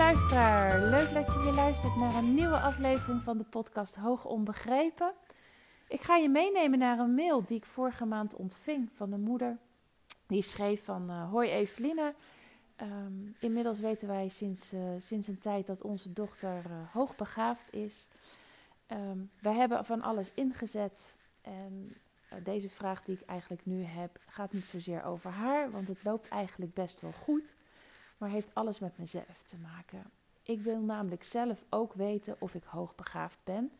luisteraar, leuk dat je weer luistert naar een nieuwe aflevering van de podcast Hoog Onbegrepen. Ik ga je meenemen naar een mail die ik vorige maand ontving van een moeder. Die schreef van, uh, hoi Eveline, um, inmiddels weten wij sinds, uh, sinds een tijd dat onze dochter uh, hoogbegaafd is. Um, wij hebben van alles ingezet en deze vraag die ik eigenlijk nu heb gaat niet zozeer over haar, want het loopt eigenlijk best wel goed maar heeft alles met mezelf te maken. Ik wil namelijk zelf ook weten of ik hoogbegaafd ben.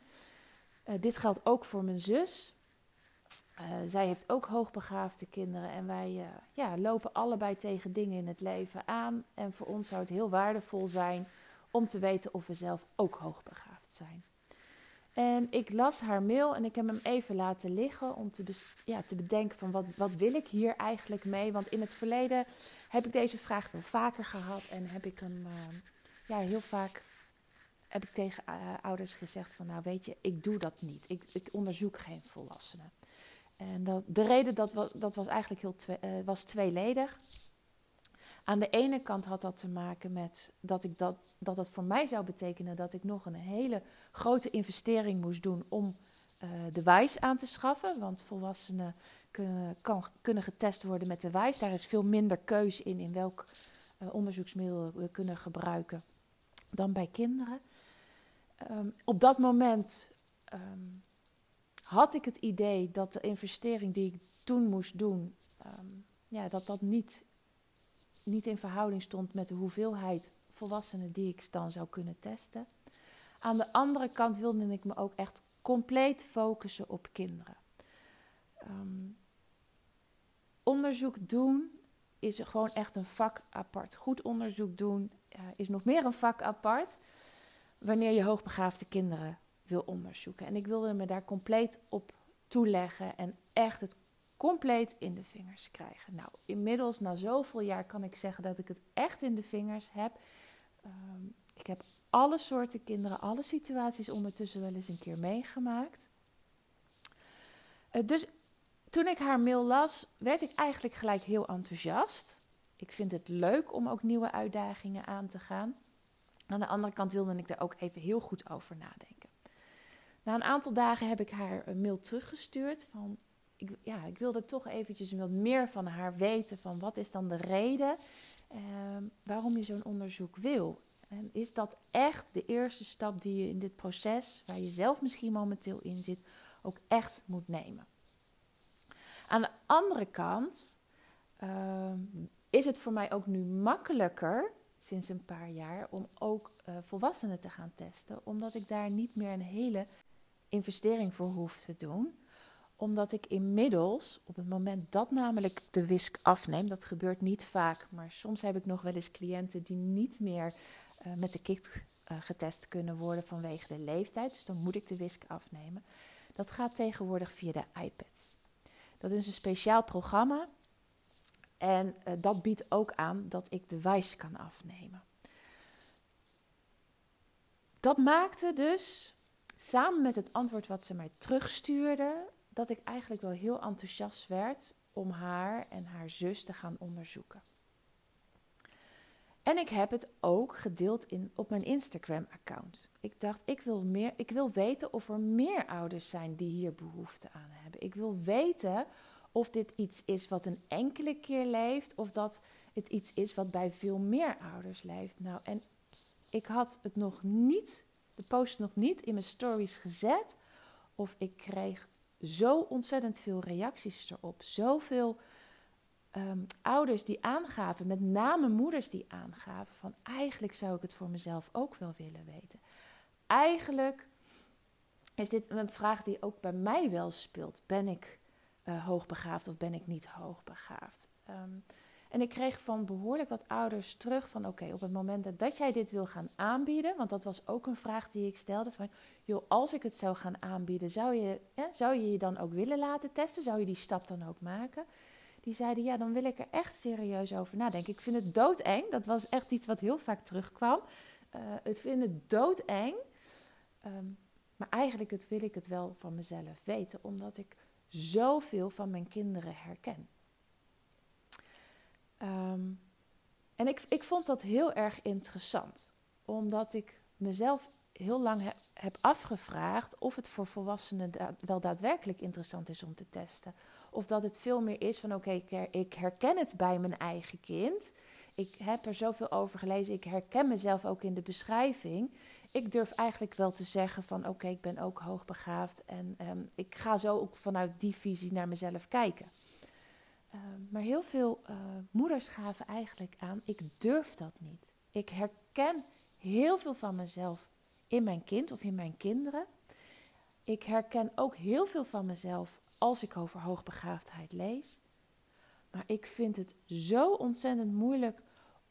Uh, dit geldt ook voor mijn zus. Uh, zij heeft ook hoogbegaafde kinderen en wij uh, ja, lopen allebei tegen dingen in het leven aan. En voor ons zou het heel waardevol zijn om te weten of we zelf ook hoogbegaafd zijn. En ik las haar mail en ik heb hem even laten liggen om te, ja, te bedenken van wat, wat wil ik hier eigenlijk mee. Want in het verleden heb ik deze vraag wel vaker gehad en heb ik hem uh, ja, heel vaak heb ik tegen uh, ouders gezegd van nou weet je, ik doe dat niet. Ik, ik onderzoek geen volwassenen. En dat, de reden dat, dat was eigenlijk heel uh, was tweeledig. Aan de ene kant had dat te maken met dat, ik dat, dat het voor mij zou betekenen dat ik nog een hele grote investering moest doen om uh, de wijs aan te schaffen. Want volwassenen kunnen, kan, kunnen getest worden met de wijs. Daar is veel minder keus in in welk uh, onderzoeksmiddel we kunnen gebruiken dan bij kinderen. Um, op dat moment um, had ik het idee dat de investering die ik toen moest doen, um, ja, dat dat niet, niet in verhouding stond met de hoeveelheid volwassenen die ik dan zou kunnen testen. Aan de andere kant wilde ik me ook echt compleet focussen op kinderen. Um, onderzoek doen is gewoon echt een vak apart. Goed onderzoek doen uh, is nog meer een vak apart wanneer je hoogbegaafde kinderen wil onderzoeken. En ik wilde me daar compleet op toeleggen en echt het compleet in de vingers krijgen. Nou, inmiddels na zoveel jaar kan ik zeggen dat ik het echt in de vingers heb. Um, ik heb alle soorten kinderen, alle situaties ondertussen wel eens een keer meegemaakt. Uh, dus toen ik haar mail las, werd ik eigenlijk gelijk heel enthousiast. Ik vind het leuk om ook nieuwe uitdagingen aan te gaan. Aan de andere kant wilde ik daar ook even heel goed over nadenken. Na een aantal dagen heb ik haar een mail teruggestuurd van ik, ja, ik wilde toch eventjes wat meer van haar weten van wat is dan de reden eh, waarom je zo'n onderzoek wil. En is dat echt de eerste stap die je in dit proces, waar je zelf misschien momenteel in zit, ook echt moet nemen? Aan de andere kant uh, is het voor mij ook nu makkelijker sinds een paar jaar om ook uh, volwassenen te gaan testen, omdat ik daar niet meer een hele investering voor hoef te doen omdat ik inmiddels, op het moment dat namelijk de WISC afneemt, dat gebeurt niet vaak, maar soms heb ik nog wel eens cliënten die niet meer uh, met de kit uh, getest kunnen worden vanwege de leeftijd. Dus dan moet ik de WISC afnemen. Dat gaat tegenwoordig via de iPads. Dat is een speciaal programma en uh, dat biedt ook aan dat ik de wijs kan afnemen. Dat maakte dus, samen met het antwoord wat ze mij terugstuurde, dat ik eigenlijk wel heel enthousiast werd om haar en haar zus te gaan onderzoeken. En ik heb het ook gedeeld in, op mijn Instagram-account. Ik dacht, ik wil, meer, ik wil weten of er meer ouders zijn die hier behoefte aan hebben. Ik wil weten of dit iets is wat een enkele keer leeft, of dat het iets is wat bij veel meer ouders leeft. Nou, en ik had het nog niet, de post nog niet in mijn stories gezet, of ik kreeg zo ontzettend veel reacties erop. Zoveel um, ouders die aangaven, met name moeders die aangaven van eigenlijk zou ik het voor mezelf ook wel willen weten. Eigenlijk is dit een vraag die ook bij mij wel speelt. Ben ik uh, hoogbegaafd of ben ik niet hoogbegaafd? Um, en ik kreeg van behoorlijk wat ouders terug van oké, op het moment dat jij dit wil gaan aanbieden, want dat was ook een vraag die ik stelde van joh, als ik het zou gaan aanbieden, zou je, zou je je dan ook willen laten testen? Zou je die stap dan ook maken? Die zeiden ja, dan wil ik er echt serieus over nadenken. Ik vind het doodeng, dat was echt iets wat heel vaak terugkwam. Uh, het vind het doodeng, um, maar eigenlijk het wil ik het wel van mezelf weten, omdat ik zoveel van mijn kinderen herken. Um, en ik, ik vond dat heel erg interessant. omdat ik mezelf heel lang heb afgevraagd of het voor volwassenen wel daadwerkelijk interessant is om te testen. Of dat het veel meer is van oké, ik herken het bij mijn eigen kind. Ik heb er zoveel over gelezen. Ik herken mezelf ook in de beschrijving. Ik durf eigenlijk wel te zeggen van oké, ik ben ook hoogbegaafd. En ehm, ik ga zo ook vanuit die visie naar mezelf kijken. Ehm, maar heel veel uh, moeders gaven eigenlijk aan, ik durf dat niet. Ik herken heel veel van mezelf in mijn kind of in mijn kinderen. Ik herken ook heel veel van mezelf als ik over hoogbegaafdheid lees. Maar ik vind het zo ontzettend moeilijk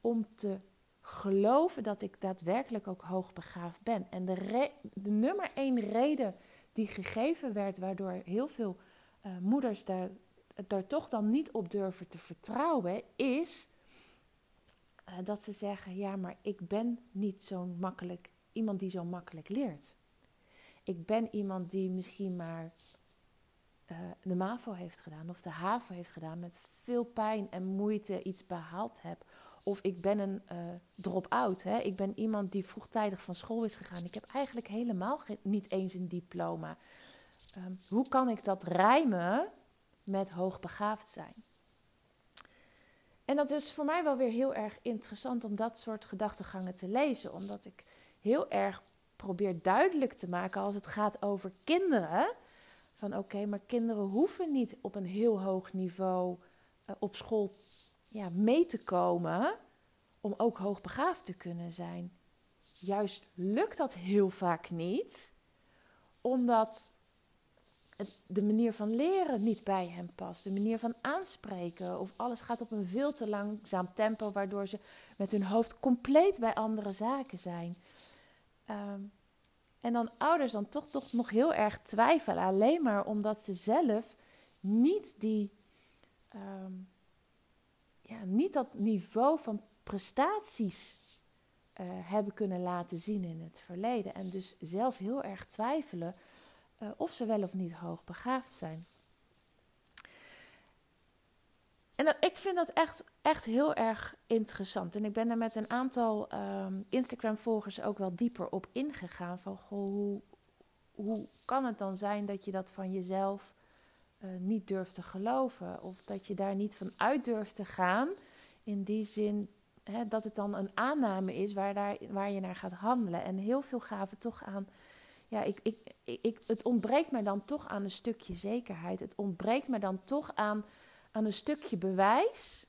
om te geloven dat ik daadwerkelijk ook hoogbegaafd ben. En de, de nummer één reden die gegeven werd, waardoor heel veel uh, moeders daar, daar toch dan niet op durven te vertrouwen, is uh, dat ze zeggen: Ja, maar ik ben niet zo'n makkelijk iemand die zo makkelijk leert. Ik ben iemand die misschien maar uh, de MAVO heeft gedaan of de HAVO heeft gedaan, met veel pijn en moeite iets behaald heb. Of ik ben een uh, drop-out. Ik ben iemand die vroegtijdig van school is gegaan. Ik heb eigenlijk helemaal niet eens een diploma. Um, hoe kan ik dat rijmen met hoogbegaafd zijn? En dat is voor mij wel weer heel erg interessant om dat soort gedachtegangen te lezen. Omdat ik heel erg probeer duidelijk te maken als het gaat over kinderen. Van oké, maar kinderen hoeven niet op een heel hoog niveau uh, op school ja, mee te komen om ook hoogbegaafd te kunnen zijn. Juist lukt dat heel vaak niet, omdat de manier van leren niet bij hen past. De manier van aanspreken of alles gaat op een veel te langzaam tempo, waardoor ze met hun hoofd compleet bij andere zaken zijn. Ehm, en dan ouders dan toch, toch nog heel erg twijfelen, alleen maar omdat ze zelf niet die ehm, ja, niet dat niveau van prestaties uh, hebben kunnen laten zien in het verleden. En dus zelf heel erg twijfelen uh, of ze wel of niet hoogbegaafd zijn. En ik vind dat echt, echt heel erg interessant. En ik ben daar met een aantal um, Instagram-volgers ook wel dieper op ingegaan. Van goh, hoe, hoe kan het dan zijn dat je dat van jezelf uh, niet durft te geloven? Of dat je daar niet van uit durft te gaan. In die zin hè, dat het dan een aanname is waar, daar, waar je naar gaat handelen. En heel veel gaven toch aan. Ja, ik, ik, ik, het ontbreekt mij dan toch aan een stukje zekerheid. Het ontbreekt me dan toch aan aan een stukje bewijs.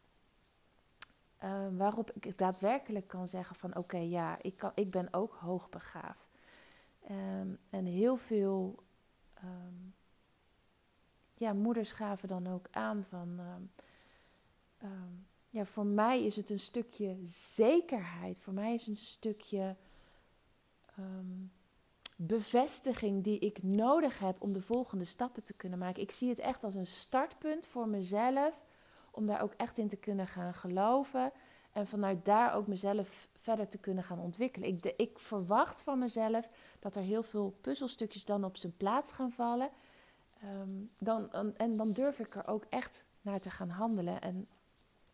Uh, waarop ik daadwerkelijk kan zeggen van oké, ja, ik, kan, ik ben ook hoogbegaafd. Um, en heel veel um, ja, moeders gaven dan ook aan van um, ja, voor mij is het een stukje zekerheid. Voor mij is het een stukje bevestiging die ik nodig heb om de volgende stappen te kunnen maken. Ik zie het echt als een startpunt voor mezelf, om daar ook echt in te kunnen gaan geloven en vanuit daar ook mezelf verder te kunnen gaan ontwikkelen. Ik, ik verwacht van mezelf dat er heel veel puzzelstukjes dan op zijn plaats gaan vallen. Um, dan, en dan durf ik er ook echt naar te gaan handelen. En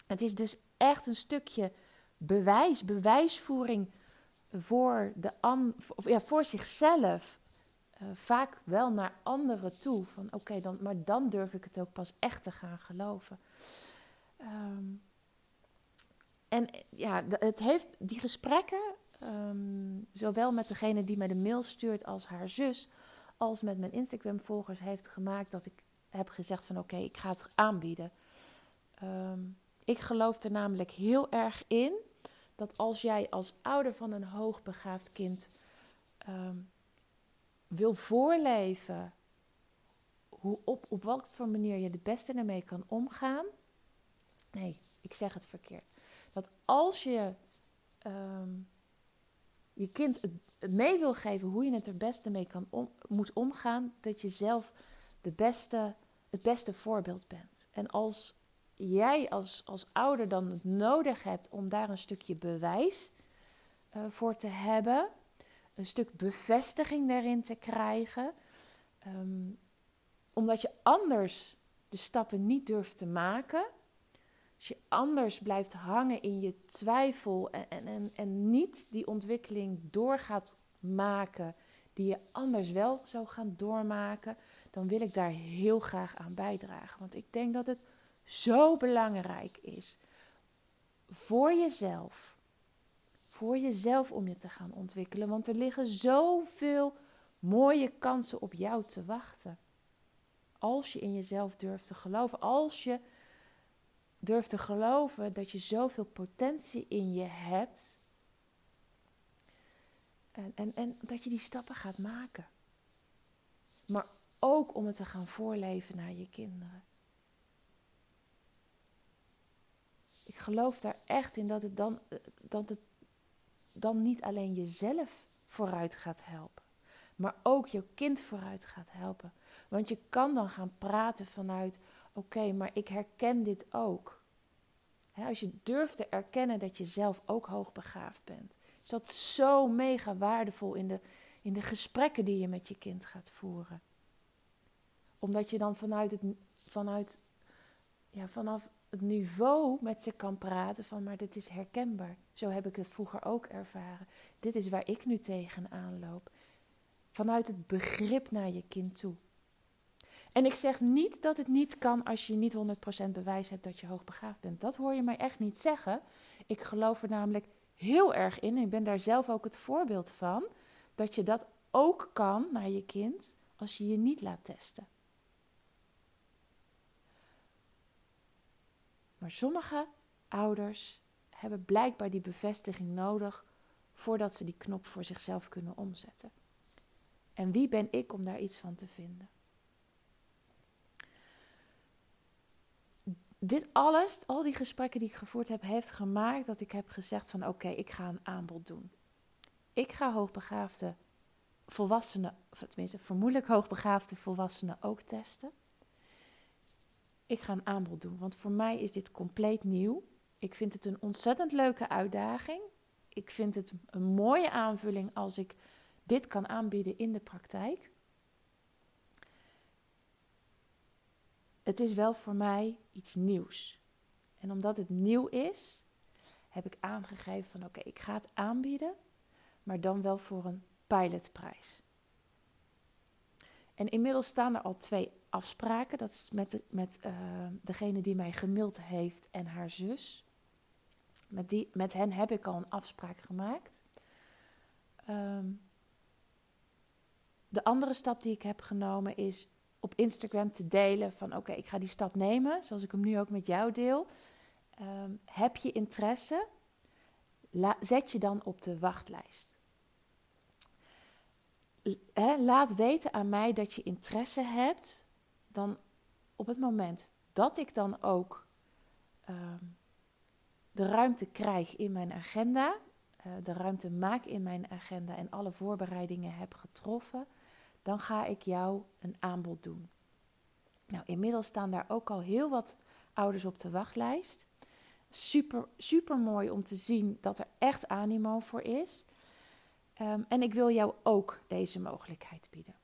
het is dus echt een stukje bewijs, bewijsvoering voor, de ja, voor zichzelf. Uh, vaak wel naar anderen toe. Van oké, dan, maar dan durf ik het ook pas echt te gaan geloven. Um, en ja, het heeft die gesprekken, um, zowel met degene die mij de mail stuurt als haar zus, als met mijn Instagram-volgers, heeft gemaakt dat ik heb gezegd van oké, ik ga het aanbieden. Um, ik geloof er namelijk heel erg in dat als jij als ouder van een hoogbegaafd kind um, wil voorleven hoe op, op welke manier je de beste ermee kan omgaan. Nee, ik zeg het verkeerd. Dat als je um, je kind het, mee wil geven hoe je het er beste mee kan moet omgaan, dat je zelf de beste, het beste voorbeeld bent. En als jij als, als ouder dan het nodig hebt om daar een stukje bewijs uh, voor te hebben, een stuk bevestiging daarin te krijgen, um, omdat je anders de stappen niet durft te maken, als je anders blijft hangen in je twijfel en, en, en, en niet die ontwikkeling doorgaat maken die je anders wel zou gaan doormaken, dan wil ik daar heel graag aan bijdragen. Want ik denk dat het zo belangrijk is voor jezelf. Voor jezelf om je te gaan ontwikkelen. Want er liggen zoveel mooie kansen op jou te wachten. Als je in jezelf durft te geloven. Als je durft te geloven dat je zoveel potentie in je hebt. En, en, en dat je die stappen gaat maken. Maar ook om het te gaan voorleven naar je kinderen. Ik geloof daar echt in dat het dan, dat het dan niet alleen jezelf vooruit gaat helpen, maar ook jouw kind vooruit gaat helpen. Want je kan dan gaan praten vanuit: oké, maar ik herken dit ook. als je durft te erkennen dat je zelf ook hoogbegaafd bent, is dat zo mega waardevol in de, in de gesprekken die je met je kind gaat voeren. Omdat je dan vanuit het, vanuit, ja, vanaf niveau met ze kan praten van, maar dit is herkenbaar. Zo heb ik het vroeger ook ervaren. Dit is waar ik nu tegenaan loop. Vanuit het begrip naar je kind toe. En ik zeg niet dat het niet kan als je niet 100% bewijs hebt dat je hoogbegaafd bent. Dat hoor je mij echt niet zeggen. Ik geloof er namelijk heel erg in, ik ben daar zelf ook het voorbeeld van, dat je dat ook kan naar je kind als je je niet laat testen. Maar sommige ouders hebben blijkbaar die bevestiging nodig voordat ze die knop voor zichzelf kunnen omzetten. En wie ben ik om daar iets van te vinden? Dit alles, al die gesprekken die ik gevoerd heb, heeft gemaakt dat ik heb gezegd van oké, ik ga een aanbod doen. Ik ga hoogbegaafde volwassenen, of tenminste vermoedelijk hoogbegaafde volwassenen ook testen ik ga een aanbod doen. Want voor mij is dit compleet nieuw. Ik vind het een ontzettend leuke uitdaging. Ik vind het een mooie aanvulling als ik dit kan aanbieden in de praktijk. Het is wel voor mij iets nieuws. En omdat het nieuw is, heb ik aangegeven van oké, ik ga het aanbieden, maar dan wel voor een pilotprijs. En inmiddels staan er al twee afspraken. Dat is met, met uh, degene die mij gemaild heeft en haar zus. Met, die, met hen heb ik al een afspraak gemaakt. Um, de andere stap die ik heb genomen is op Instagram te delen van oké, ik ga die stap nemen, zoals ik hem nu ook met jou deel. Um, heb je interesse? Zet je dan op de wachtlijst laat weten aan mij dat je interesse hebt, dan op het moment dat ik dan ook ehm, de ruimte krijg in mijn agenda, uh, de ruimte maak in mijn agenda en alle voorbereidingen heb getroffen, dan ga ik jou een aanbod doen. Nou, inmiddels staan daar ook al heel wat ouders op de wachtlijst. Super, super mooi om te zien dat er echt animo voor is. Um, en ik wil jou ook deze mogelijkheid bieden.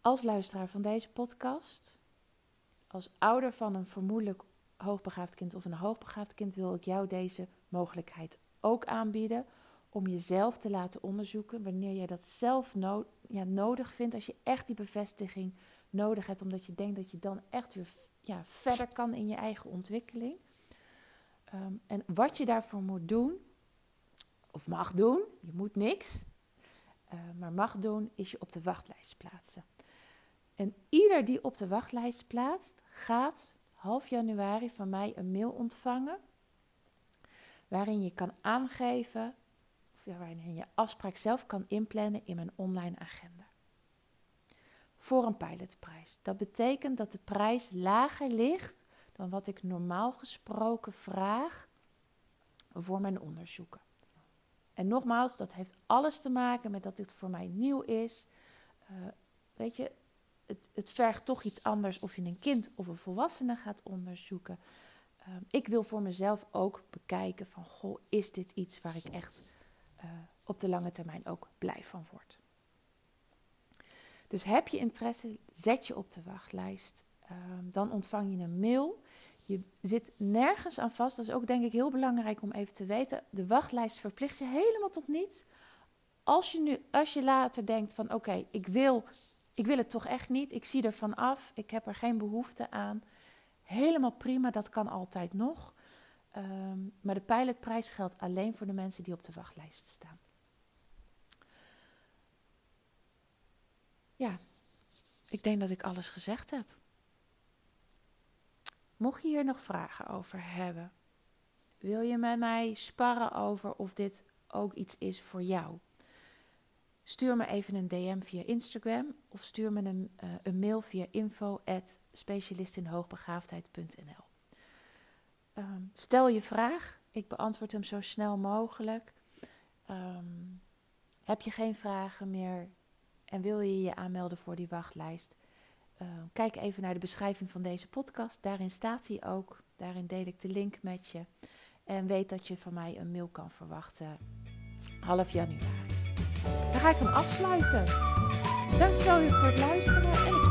Als luisteraar van deze podcast, als ouder van een vermoedelijk hoogbegaafd kind of een hoogbegaafd kind, wil ik jou deze mogelijkheid ook aanbieden om jezelf te laten onderzoeken wanneer jij dat zelf no ja, nodig vindt. Als je echt die bevestiging nodig hebt, omdat je denkt dat je dan echt weer ja, verder kan in je eigen ontwikkeling. Um, en wat je daarvoor moet doen, of mag doen, je moet niks, uh, maar mag doen is je op de wachtlijst plaatsen. En ieder die op de wachtlijst plaatst, gaat half januari van mij een mail ontvangen. Waarin je kan aangeven, of waarin je afspraak zelf kan inplannen in mijn online agenda. Voor een pilotprijs. Dat betekent dat de prijs lager ligt dan wat ik normaal gesproken vraag voor mijn onderzoeken. En nogmaals, dat heeft alles te maken met dat dit voor mij nieuw is. Uh, weet je, het, het, vergt toch iets anders of je een kind of een volwassene gaat onderzoeken. Uh, ik wil voor mezelf ook bekijken van, goh, is dit iets waar ik echt uh, op de lange termijn ook blij van word. Dus heb je interesse, zet je op de wachtlijst. Ehm, dan ontvang je een mail Je zit nergens aan vast. Dat is ook denk ik heel belangrijk om even te weten. De wachtlijst verplicht je helemaal tot niets. Als je, nu, als je later denkt van oké, ik, wil, ik wil het toch echt niet. Ik zie er van af. Ik heb er geen behoefte aan. Helemaal prima, dat kan altijd nog. Ehm, maar de pilotprijs geldt alleen voor de mensen die op de wachtlijst staan. Ja, ik denk dat ik alles gezegd heb. Mocht je hier nog vragen over hebben, wil je met mij sparren over of dit ook iets is voor jou? Stuur me even een DM via Instagram of stuur me een, uh, een mail via info@specialistinhoogbegaafdheid.nl. Ehm, stel je vraag, ik beantwoord hem zo snel mogelijk. Um, heb je geen vragen meer en wil je je aanmelden voor die wachtlijst? Uh, kijk even naar de beschrijving van deze podcast. Daarin staat hij ook. Daarin deel ik de link met je. En weet dat je van mij een mail kan verwachten half januari. Dan ga ik hem afsluiten. Dankjewel voor het luisteren en